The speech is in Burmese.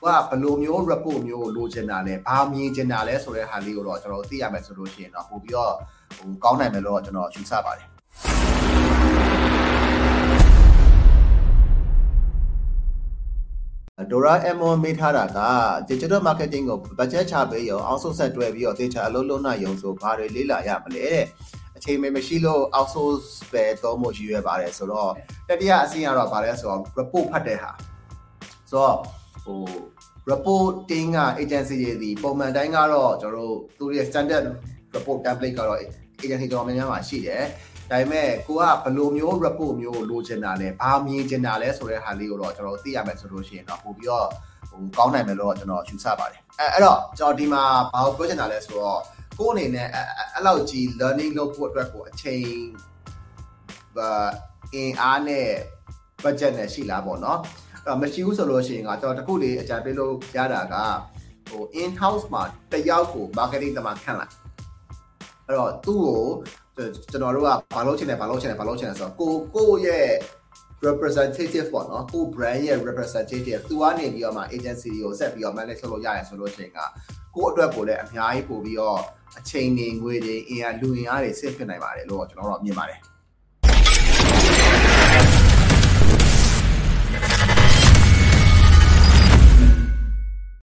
ကဘယ်လိုမျိုး report မျိုးကိုလိုချင်တာလဲဘာမြင်ချင်တာလဲဆိုတဲ့ဟာလေးကိုတော့ကျွန်တော်သိရမယ်ဆိုလို့ရှိရင်တော့ပို့ပြီးတော့ဟိုကောင်းနိုင်မယ်လို့ကျွန်တော်ယူဆပါတယ်ဒိုရာအမွန်မေးထားတာက digital marketing ကို budget ချပေးရောအောက်ဆုတ်ဆက်တွဲပြီးတော့ data အလုံးလုံးနိုင်ရုံဆိုဘာတွေလေ့လာရမလဲတဲ့အချိန်မရှိလို့ outsource ပဲသုံးဖို့ရည်ရွယ်ပါတယ်ဆိုတော့တတိယအဆင့်ကတော့ဗာလဲဆိုတော့ report ဖတ်တဲ့ဟာဆိုတော့ ဟို reporting က agency တွေဒီပုံမှန်တိုင်းကတော့ကျွန်တော်တို့သူတို့ရဲ့ standard report template ကတော့ agency တော်တော်များများမှာရှိတယ်ဒါပေမဲ့ကိုကဘယ်လိုမျိုး report မျိုးကိုလိုချင်တာလဲဘာမြင်ချင်တာလဲဆိုတဲ့ဟာလေးကိုတော့ကျွန်တော်သိရမယ်ဆိုလို့ရှိရင်တော့ပို့ပြီးတော့ဟိုကောင်းနိုင်မယ်လို့ကျွန်တော်ယူဆပါတယ်အဲအဲ့တော့ကျွန်တော်ဒီမှာဘာကိုပြောချင်တာလဲဆိုတော့ကိုယ်အနေနဲ့အဲ့လောက်ကြီး learning လုပ်ဖို့အတွက်ကိုအချိန်အင်အားနဲ့ budget နဲ့ရှိလားပေါ့နော်အဲ့ မရှိဘူးဆိုလို့ရှိရင်ကကျွန်တော်တခုလေးအကြံပေးလို့ရတာကဟို in house မှာတယောက်ကို marketing တမခန့်လိုက်အဲ့တော့သူ့ကိုကျွန်တော်တို့ကဘာလုပ်ချင်တယ်ဘာလုပ်ချင်တယ်ဘာလုပ်ချင်တယ်ဆိုတော့ကိုကိုရဲ့ representative ပေါ့နော်ကို brand ရဲ့ representative သူကနေပြီးတော့မှ agency ကိုဆက်ပြီးတော့ manage လုပ်လို့ရတယ်ဆိုလို့ရှိရင်ကကိုအတွက်ကိုလည်းအများကြီးပို့ပြီးတော့အချိန်တွေငွေတွေအင်အားလူအင်အားတွေဆင့်ဖြစ်နိုင်ပါတယ်လို့ကျွန်တော်တို့မြင်ပါတယ်